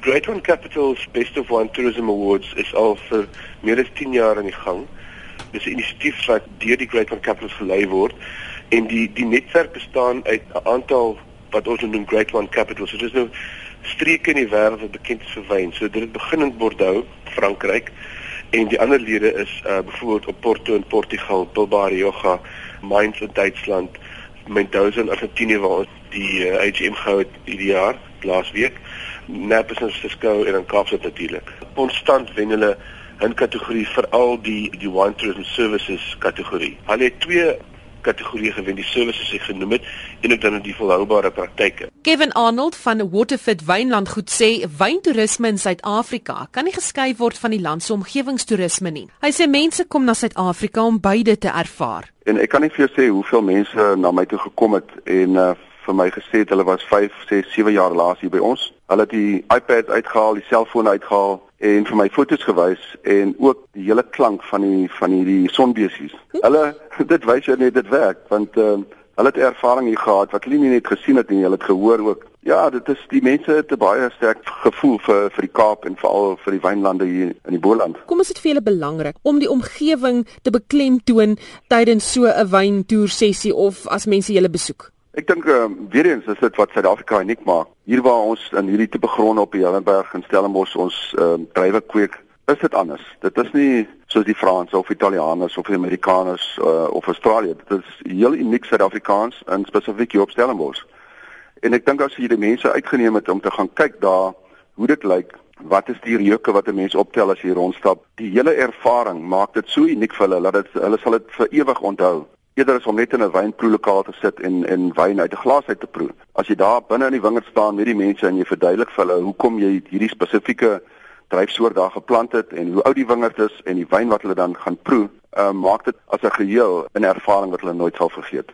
Great One Capital's Best of One Tourism Awards is al vir meer as 10 jaar aan die gang. Dis 'n inisiatief wat deur die Great One Capitals gelei word en die die netwerk bestaan uit 'n aantal wat ons noem Great One Capitals. Dit is nou streke in die wêreld wat bekend is vir wyn. So dit begin in Bordeaux, Frankryk en die ander lede is uh byvoorbeeld op Porto in Portugal, Bilbao, Rioja, Mainz in Duitsland, Mendoza in Argentinië waar ons die uh, AGM gehou het hierdie jaar laasweek. Napa se Cisco en in Kaapstad natuurlik. Konstant wen hulle 'n kategorie vir al die die wine tourism services kategorie. Hulle het twee kategorieë gewen, die services ek genoem het en ook dan die volhoubare praktyke. Kevin Arnold van Waterfit Wynland goed sê wyntoerisme in Suid-Afrika kan nie geskei word van die land se omgewingstoerisme nie. Hy sê mense kom na Suid-Afrika om beide te ervaar. En ek kan nie vir jou sê hoeveel mense na my toe gekom het en uh, vir my gesê het hulle was 5, 6, 7 jaar laas hier by ons. Hulle het die iPad uitgehaal, die selfoon uitgehaal en vir my foto's gewys en ook die hele klank van die van hierdie sonbesies. Hulle dit wys jy net dit werk want uh, hulle het ervaring hier gehad wat hulle nie net gesien het nie, hulle het gehoor ook. Ja, dit is die mense het 'n baie sterk gevoel vir vir die Kaap en veral vir die wynlande hier in die Boland. Kom is dit vir julle belangrik om die omgewing te beklemtoon tydens so 'n wyntoer sessie of as mense julle besoek? Ek dink uh, weer eens is dit wat Suid-Afrika uniek maak. Hier waar ons in hierdie tipe gronde op die Hellenberg en Stellenbosch ons uh, druiwe kweek, is dit anders. Dit is nie soos die Franse of Italianers of die Amerikaners uh, of Australië. Dit is heel uniek Suid-Afrikaans en spesifiek hier op Stellenbosch. En ek dink as jy die mense uitgeneem het om te gaan kyk daar hoe dit lyk, wat is die reuke wat 'n mens optel as jy rondstap, die hele ervaring maak dit so uniek vir hulle dat dit hulle sal dit vir ewig onthou eerder as om net in 'n wynproelokaal te sit en en wyn uit 'n glas uit te proe. As jy daar binne in die wingerd staan met die mense en jy verduidelik vir hulle hoekom jy hierdie spesifieke dryfsoort daar geplant het en hoe oud die wingerd is en die wyn wat hulle dan gaan proe, uh, maak dit as 'n geheel 'n ervaring wat hulle nooit sal vergeet.